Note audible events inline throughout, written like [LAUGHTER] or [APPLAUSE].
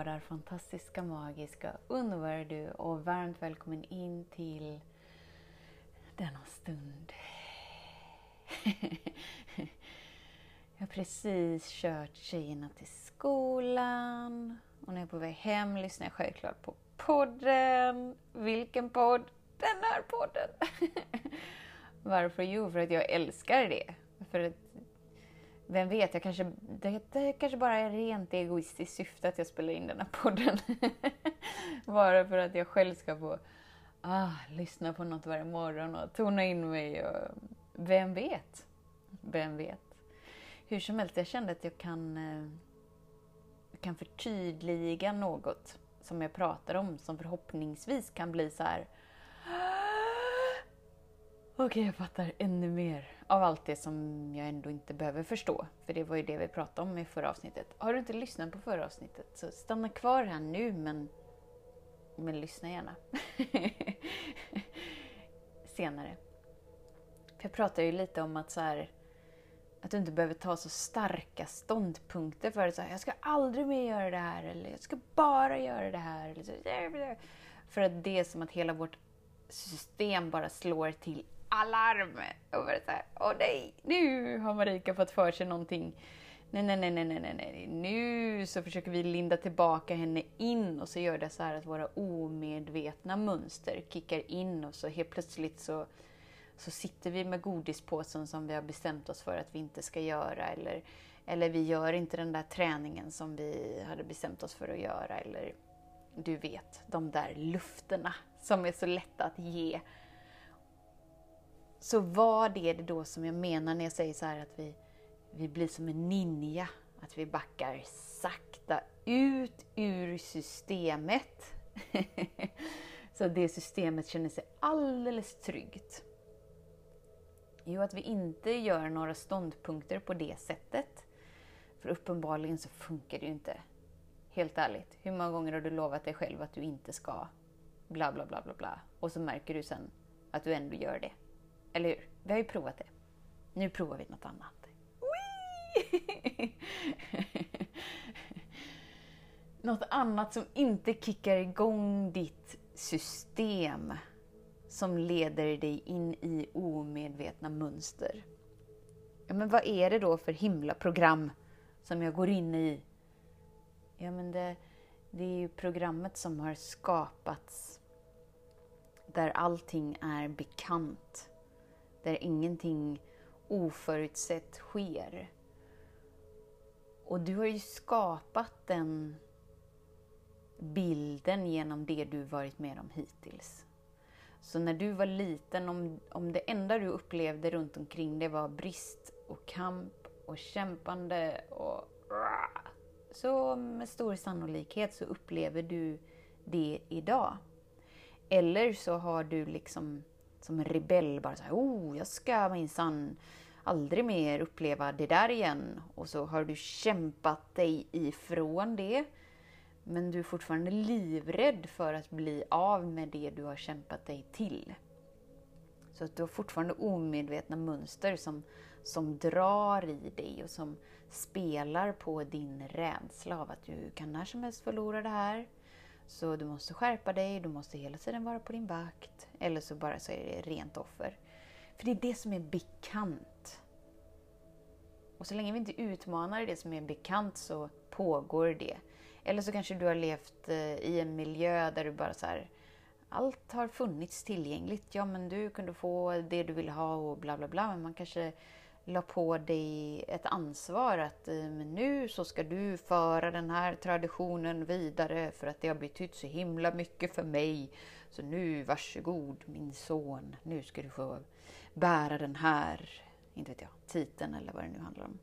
Vårar fantastiska, magiska, underbara du och varmt välkommen in till denna stund. [LAUGHS] Jag har precis kört tjejerna till skolan och när jag är på väg hem lyssnar jag självklart på podden. Vilken podd? Den här podden! [LAUGHS] Varför? Jo, för att jag älskar det. För att vem vet, jag kanske, det, det kanske bara är rent egoistiskt syfte att jag spelar in den här podden. [LAUGHS] bara för att jag själv ska få ah, lyssna på något varje morgon och tona in mig. Och, vem vet? Vem vet? Hur som helst, jag kände att jag kan, eh, kan förtydliga något som jag pratar om som förhoppningsvis kan bli så här Okej, okay, jag fattar ännu mer av allt det som jag ändå inte behöver förstå. För det var ju det vi pratade om i förra avsnittet. Har du inte lyssnat på förra avsnittet så stanna kvar här nu men, men lyssna gärna. [LAUGHS] Senare. För jag pratade ju lite om att så här, att du inte behöver ta så starka ståndpunkter för att säga jag ska aldrig mer göra det här eller jag ska bara göra det här. Eller så, för att det är som att hela vårt system bara slår till alarm. Och bara så här, åh nej, nu har Marika fått för sig någonting. Nej, nej, nej, nej, nej, nej, nu så försöker vi linda tillbaka henne in och så gör det så här att våra omedvetna mönster kickar in och så helt plötsligt så, så sitter vi med godispåsen som vi har bestämt oss för att vi inte ska göra eller, eller vi gör inte den där träningen som vi hade bestämt oss för att göra eller du vet, de där lufterna som är så lätta att ge så vad är det då som jag menar när jag säger så här att vi, vi blir som en ninja? Att vi backar sakta ut ur systemet. [LAUGHS] så det systemet känner sig alldeles tryggt. Jo, att vi inte gör några ståndpunkter på det sättet. För uppenbarligen så funkar det ju inte. Helt ärligt, hur många gånger har du lovat dig själv att du inte ska bla bla bla bla bla och så märker du sen att du ändå gör det. Eller hur? Vi har ju provat det. Nu provar vi något annat. [LAUGHS] något annat som inte kickar igång ditt system som leder dig in i omedvetna mönster. Ja, men vad är det då för himla program som jag går in i? Ja, men det, det är ju programmet som har skapats där allting är bekant där ingenting oförutsett sker. Och du har ju skapat den bilden genom det du varit med om hittills. Så när du var liten, om, om det enda du upplevde runt omkring dig var brist och kamp och kämpande och så med stor sannolikhet så upplever du det idag. Eller så har du liksom som en rebell bara så här, oh, jag ska minsann aldrig mer uppleva det där igen. Och så har du kämpat dig ifrån det. Men du är fortfarande livrädd för att bli av med det du har kämpat dig till. Så att du har fortfarande omedvetna mönster som, som drar i dig och som spelar på din rädsla av att du kan när som helst förlora det här. Så du måste skärpa dig, du måste hela tiden vara på din vakt. Eller så bara så är det rent offer. För det är det som är bekant. Och så länge vi inte utmanar det som är bekant så pågår det. Eller så kanske du har levt eh, i en miljö där du bara så här, allt har funnits tillgängligt. Ja, men du kunde få det du ville ha och bla bla bla. Men man kanske la på dig ett ansvar att eh, nu så ska du föra den här traditionen vidare för att det har betytt så himla mycket för mig. Så nu varsågod min son, nu ska du få bära den här, inte vet jag, titeln eller vad det nu handlar om.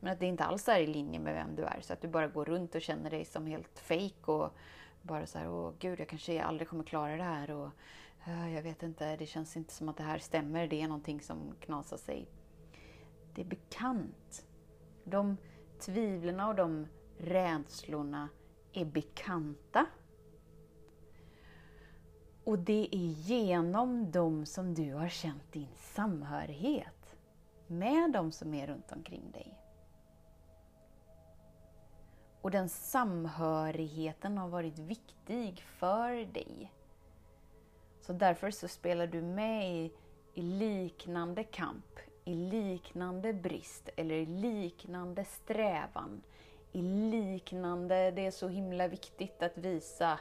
Men att det inte alls är i linje med vem du är så att du bara går runt och känner dig som helt fejk och Bara så här, åh gud, jag kanske aldrig kommer klara det här och ah, jag vet inte, det känns inte som att det här stämmer. Det är någonting som knasar sig. Det är bekant. De tvivlen och de rädslorna är bekanta. Och det är genom dem som du har känt din samhörighet med de som är runt omkring dig. Och den samhörigheten har varit viktig för dig. Så därför så spelar du med i, i liknande kamp, i liknande brist eller i liknande strävan. I liknande, det är så himla viktigt att visa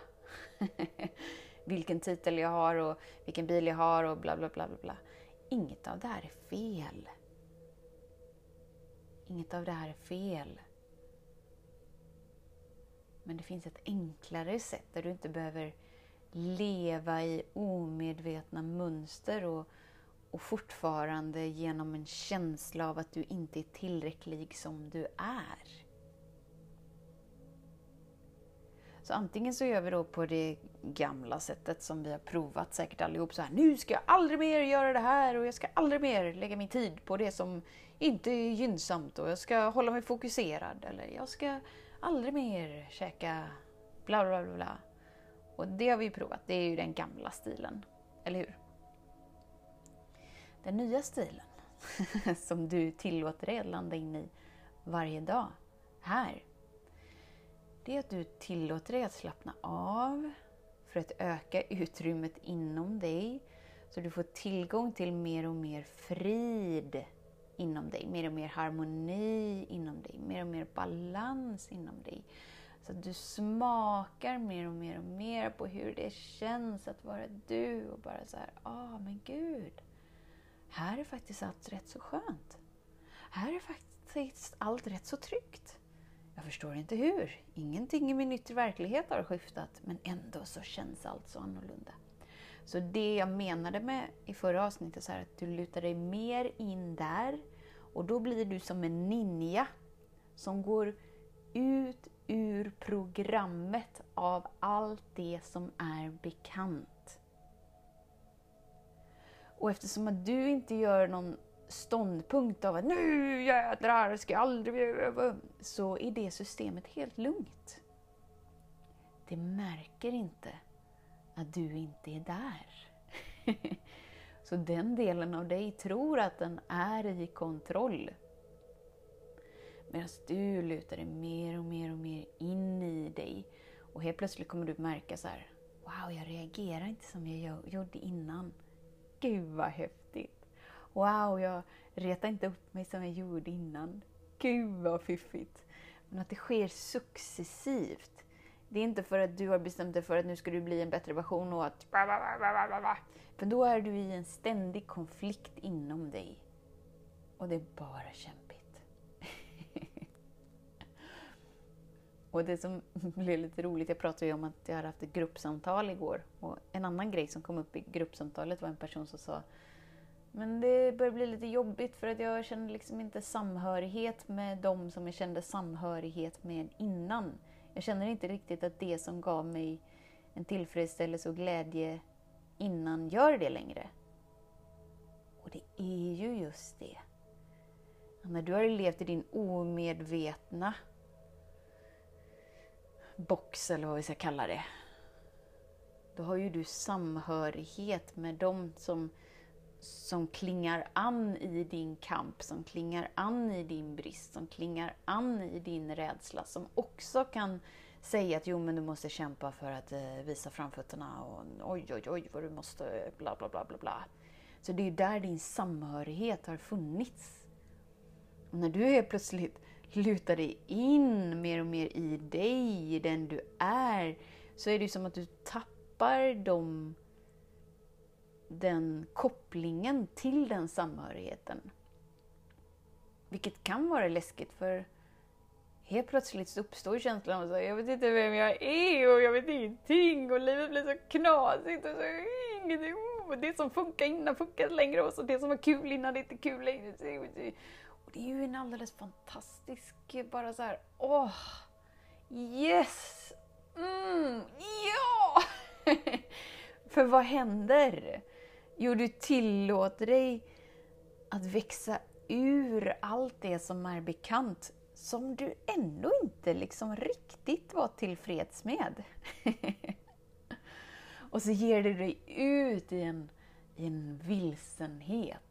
[LAUGHS] vilken titel jag har och vilken bil jag har och bla bla bla bla. bla. Inget av det här är fel. Inget av det här är fel. Men det finns ett enklare sätt där du inte behöver leva i omedvetna mönster och, och fortfarande genom en känsla av att du inte är tillräcklig som du är. Så antingen så gör vi då på det gamla sättet som vi har provat säkert allihop så här. Nu ska jag aldrig mer göra det här och jag ska aldrig mer lägga min tid på det som inte är gynnsamt och jag ska hålla mig fokuserad eller jag ska aldrig mer käka bla bla bla bla. Och det har vi provat, det är ju den gamla stilen. Eller hur? Den nya stilen [LAUGHS] som du tillåter dig att landa in i varje dag, här. Det är att du tillåter dig att slappna av för att öka utrymmet inom dig så du får tillgång till mer och mer frid inom dig, mer och mer harmoni inom dig, mer och mer balans inom dig. Så att du smakar mer och mer och mer på hur det känns att vara du och bara så här, ah men gud, här är faktiskt allt rätt så skönt. Här är faktiskt allt rätt så tryggt. Jag förstår inte hur. Ingenting i min yttre verklighet har skiftat, men ändå så känns allt så annorlunda. Så det jag menade med i förra avsnittet, så här, att du lutar dig mer in där och då blir du som en ninja som går ut ur programmet av allt det som är bekant. Och eftersom att du inte gör någon ståndpunkt av att nu jädrar ska jag aldrig så är det systemet helt lugnt. Det märker inte att du inte är där. [LAUGHS] Så den delen av dig tror att den är i kontroll. Medan du lutar dig mer och mer och mer in i dig. Och helt plötsligt kommer du märka så här, Wow, jag reagerar inte som jag gjorde innan. Gud vad häftigt! Wow, jag retar inte upp mig som jag gjorde innan. Gud vad fiffigt! Men att det sker successivt. Det är inte för att du har bestämt dig för att nu ska du bli en bättre version och att... För då är du i en ständig konflikt inom dig. Och det är bara kämpigt. Och det som [LAUGHS] blev lite roligt, jag pratade ju om att jag hade haft ett gruppsamtal igår. Och en annan grej som kom upp i gruppsamtalet var en person som sa men det börjar bli lite jobbigt för att jag känner liksom inte samhörighet med dem som jag kände samhörighet med innan. Jag känner inte riktigt att det som gav mig en tillfredsställelse och glädje innan gör det längre. Och det är ju just det. När du har levt i din omedvetna box, eller vad vi ska kalla det, då har ju du samhörighet med dem som som klingar an i din kamp, som klingar an i din brist, som klingar an i din rädsla, som också kan säga att jo men du måste kämpa för att eh, visa framfötterna och oj oj oj vad du måste bla bla bla bla bla. Så det är där din samhörighet har funnits. Och när du helt plötsligt lutar dig in mer och mer i dig, i den du är, så är det som att du tappar de den kopplingen till den samhörigheten. Vilket kan vara läskigt för helt plötsligt så uppstår känslan av att jag vet inte vem jag är och jag vet ingenting och livet blir så knasigt och så ingenting. Och det som funkar innan funkar inte längre och så det som var kul innan det är inte kul längre. Och det är ju en alldeles fantastisk, eh, bara så här, åh, yes, mm, [LAUGHS] För vad händer? Jo, du tillåter dig att växa ur allt det som är bekant, som du ändå inte liksom riktigt var tillfreds med. [LAUGHS] och så ger du dig ut i en, i en vilsenhet,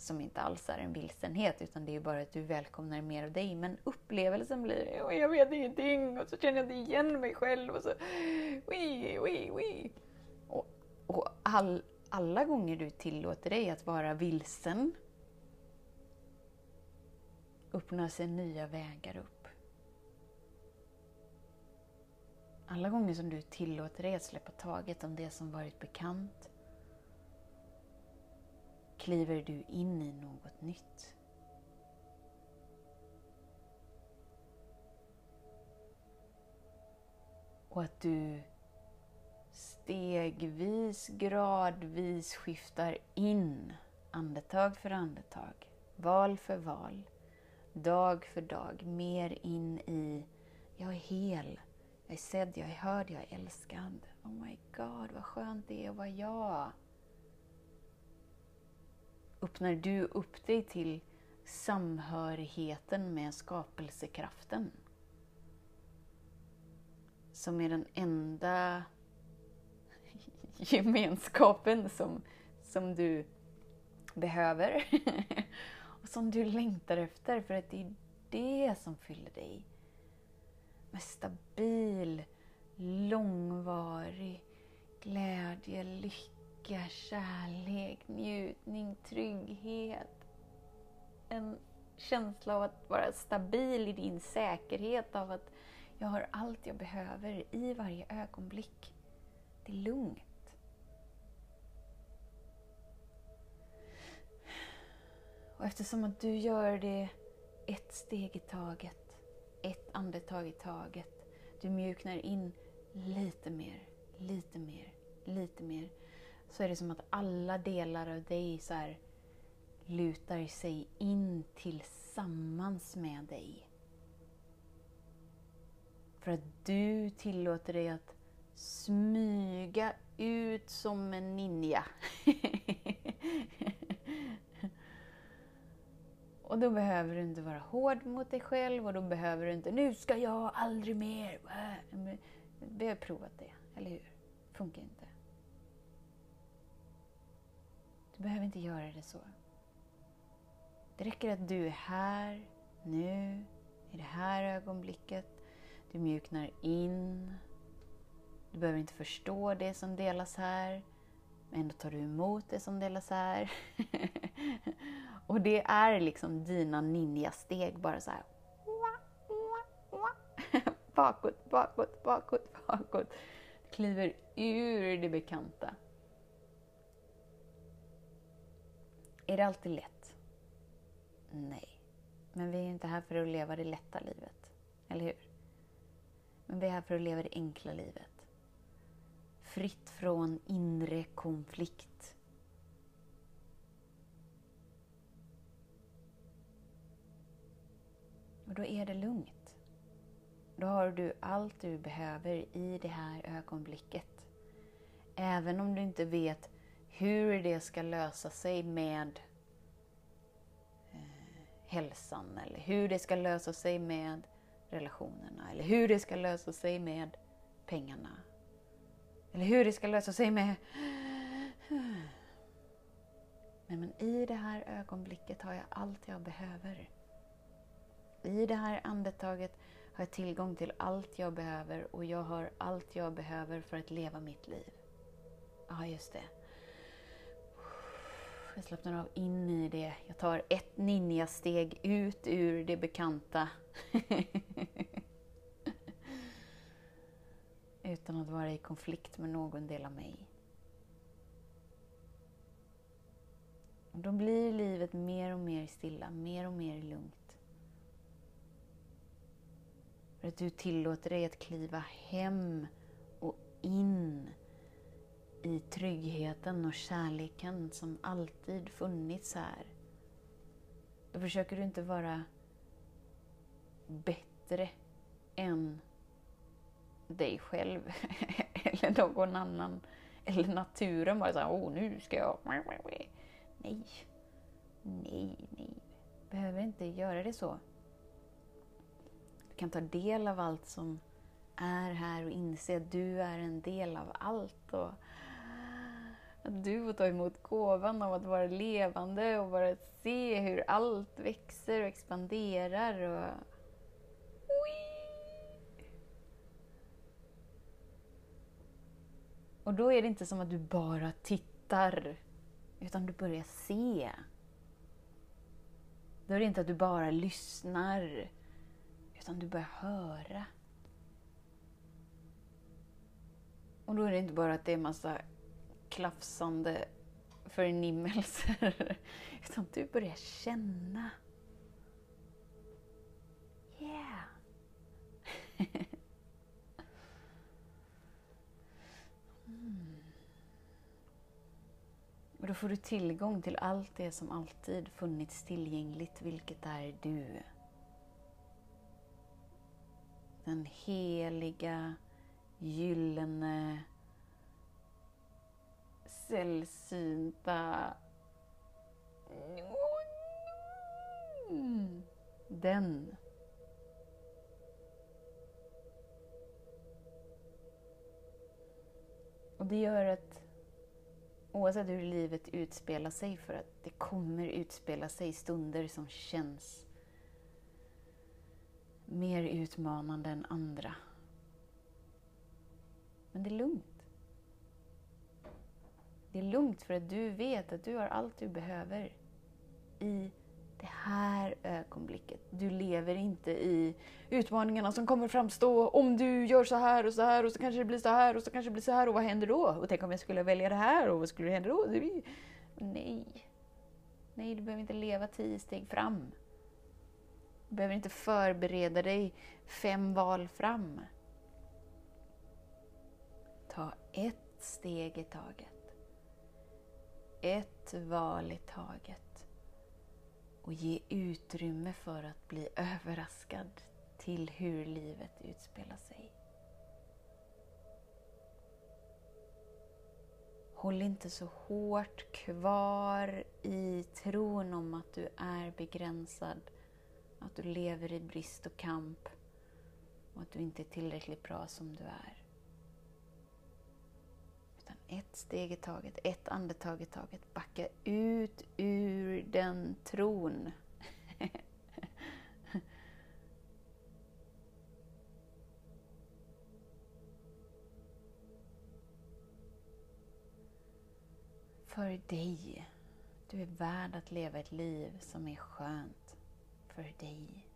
som inte alls är en vilsenhet, utan det är bara att du välkomnar mer av dig. Men upplevelsen blir, jag vet ingenting, och så känner jag inte igen mig själv, och så... Wii, wii, wii. Och, och all, alla gånger du tillåter dig att vara vilsen, öppnar sig nya vägar upp. Alla gånger som du tillåter dig att släppa taget om det som varit bekant kliver du in i något nytt. Och att du stegvis, gradvis skiftar in andetag för andetag, val för val, dag för dag, mer in i jag är hel, jag är sedd, jag är hörd, jag är älskad. Oh my god, vad skönt det är att vara jag. Öppnar du upp dig till samhörigheten med skapelsekraften som är den enda [LAUGHS] gemenskapen som, som du behöver och som du längtar efter för att det är det som fyller dig med stabil, långvarig glädje, lycka, kärlek, njutning, trygghet. En känsla av att vara stabil i din säkerhet, av att jag har allt jag behöver i varje ögonblick. Det är lugnt. Och eftersom att du gör det ett steg i taget, ett andetag i taget, du mjuknar in lite mer, lite mer, lite mer, så är det som att alla delar av dig så här lutar sig in tillsammans med dig. För att du tillåter dig att smyga ut som en ninja. [LAUGHS] Och då behöver du inte vara hård mot dig själv och då behöver du inte, nu ska jag aldrig mer. Äh, vi har provat det, eller hur? Funkar inte. Du behöver inte göra det så. Det räcker att du är här, nu, i det här ögonblicket. Du mjuknar in. Du behöver inte förstå det som delas här. Men ändå tar du emot det som delas här. [LAUGHS] och det är liksom dina ninja-steg, bara så här. [LAUGHS] bakåt, bakåt, bakåt, bakåt. Du kliver ur det bekanta. Är det alltid lätt? Nej. Men vi är inte här för att leva det lätta livet. Eller hur? Men vi är här för att leva det enkla livet fritt från inre konflikt. Och då är det lugnt. Då har du allt du behöver i det här ögonblicket. Även om du inte vet hur det ska lösa sig med eh, hälsan eller hur det ska lösa sig med relationerna eller hur det ska lösa sig med pengarna eller hur det ska lösa sig med... Men, men i det här ögonblicket har jag allt jag behöver. I det här andetaget har jag tillgång till allt jag behöver och jag har allt jag behöver för att leva mitt liv. Ja, just det. Jag slappnar av in i det. Jag tar ett ninja-steg ut ur det bekanta. [LAUGHS] utan att vara i konflikt med någon del av mig. Och då blir livet mer och mer stilla, mer och mer lugnt. För att du tillåter dig att kliva hem och in i tryggheten och kärleken som alltid funnits här. Då försöker du inte vara bättre än dig själv [LAUGHS] eller någon annan Eller naturen bara såhär, åh nu ska jag... Nej. Nej, nej. Behöver inte göra det så. Du kan ta del av allt som är här och inse att du är en del av allt. Och att du får ta emot gåvan av att vara levande och bara se hur allt växer och expanderar. Och... Och då är det inte som att du bara tittar, utan du börjar se. Då är det inte att du bara lyssnar, utan du börjar höra. Och då är det inte bara att det är massa klafsande förnimmelser, [LAUGHS] utan du börjar känna. Yeah! [LAUGHS] mm. Och då får du tillgång till allt det som alltid funnits tillgängligt, vilket är du. Den heliga, gyllene, sällsynta... Den. Och det gör att oavsett hur livet utspelar sig, för att det kommer utspela sig stunder som känns mer utmanande än andra. Men det är lugnt. Det är lugnt för att du vet att du har allt du behöver i det här ögonblicket. Du lever inte i utmaningarna som kommer framstå om du gör så här och så här och så kanske det blir så här och så kanske det blir så här och vad händer då? Och tänk om jag skulle välja det här och vad skulle hända då? Nej. Nej, du behöver inte leva tio steg fram. Du behöver inte förbereda dig fem val fram. Ta ett steg i taget. Ett val i taget. Och ge utrymme för att bli [LAUGHS] överraskad till hur livet utspelar sig. Håll inte så hårt kvar i tron om att du är begränsad, att du lever i brist och kamp och att du inte är tillräckligt bra som du är. Ett steg i taget, ett andetag i taget. Backa ut ur den tron. [LAUGHS] För dig. Du är värd att leva ett liv som är skönt för dig.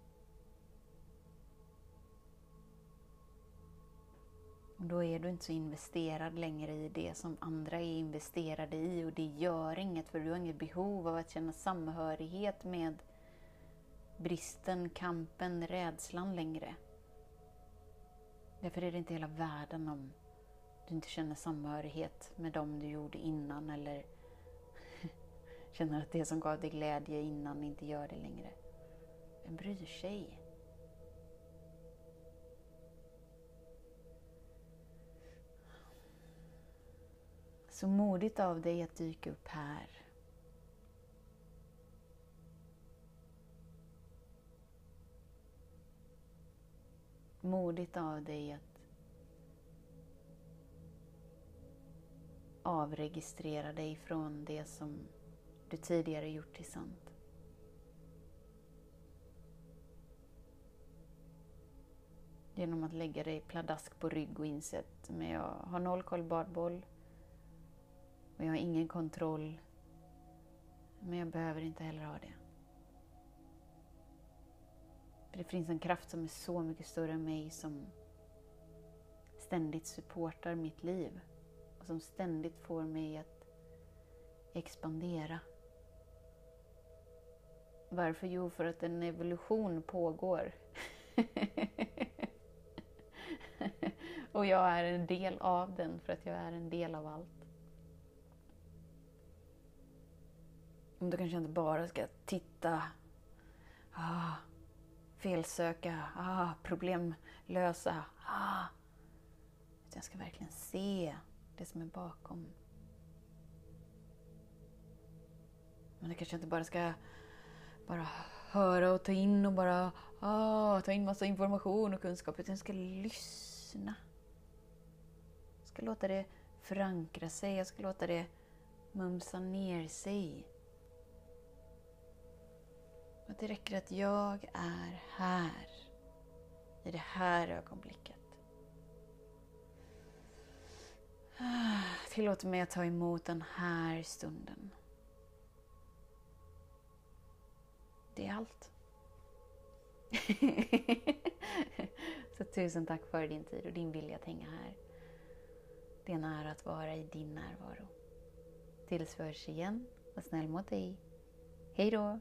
Då är du inte så investerad längre i det som andra är investerade i och det gör inget för du har inget behov av att känna samhörighet med bristen, kampen, rädslan längre. Därför är det inte hela världen om du inte känner samhörighet med dem du gjorde innan eller [LAUGHS] känner att det som gav dig glädje innan inte gör det längre. Vem bryr sig? Så modigt av dig att dyka upp här. Modigt av dig att avregistrera dig från det som du tidigare gjort till sant. Genom att lägga dig pladask på rygg och inse att jag har noll koll badboll, och jag har ingen kontroll. Men jag behöver inte heller ha det. För det finns en kraft som är så mycket större än mig som ständigt supportar mitt liv. Och som ständigt får mig att expandera. Varför? Jo, för att en evolution pågår. [LAUGHS] och jag är en del av den för att jag är en del av allt. Om du kanske inte bara ska titta, ah, felsöka, ah, problemlösa. Ah. Utan jag ska verkligen se det som är bakom. Men du kanske inte bara ska bara höra och ta in och bara ah, ta in massa information och kunskap, utan jag ska lyssna. Jag ska låta det förankra sig, jag ska låta det mumsa ner sig. Att det räcker att jag är här, i det här ögonblicket. Ah, tillåt mig att ta emot den här stunden. Det är allt. [LAUGHS] Så tusen tack för din tid och din vilja att hänga här. Det är en ära att vara i din närvaro. Tills vi hörs igen, var snäll mot dig. Hej då!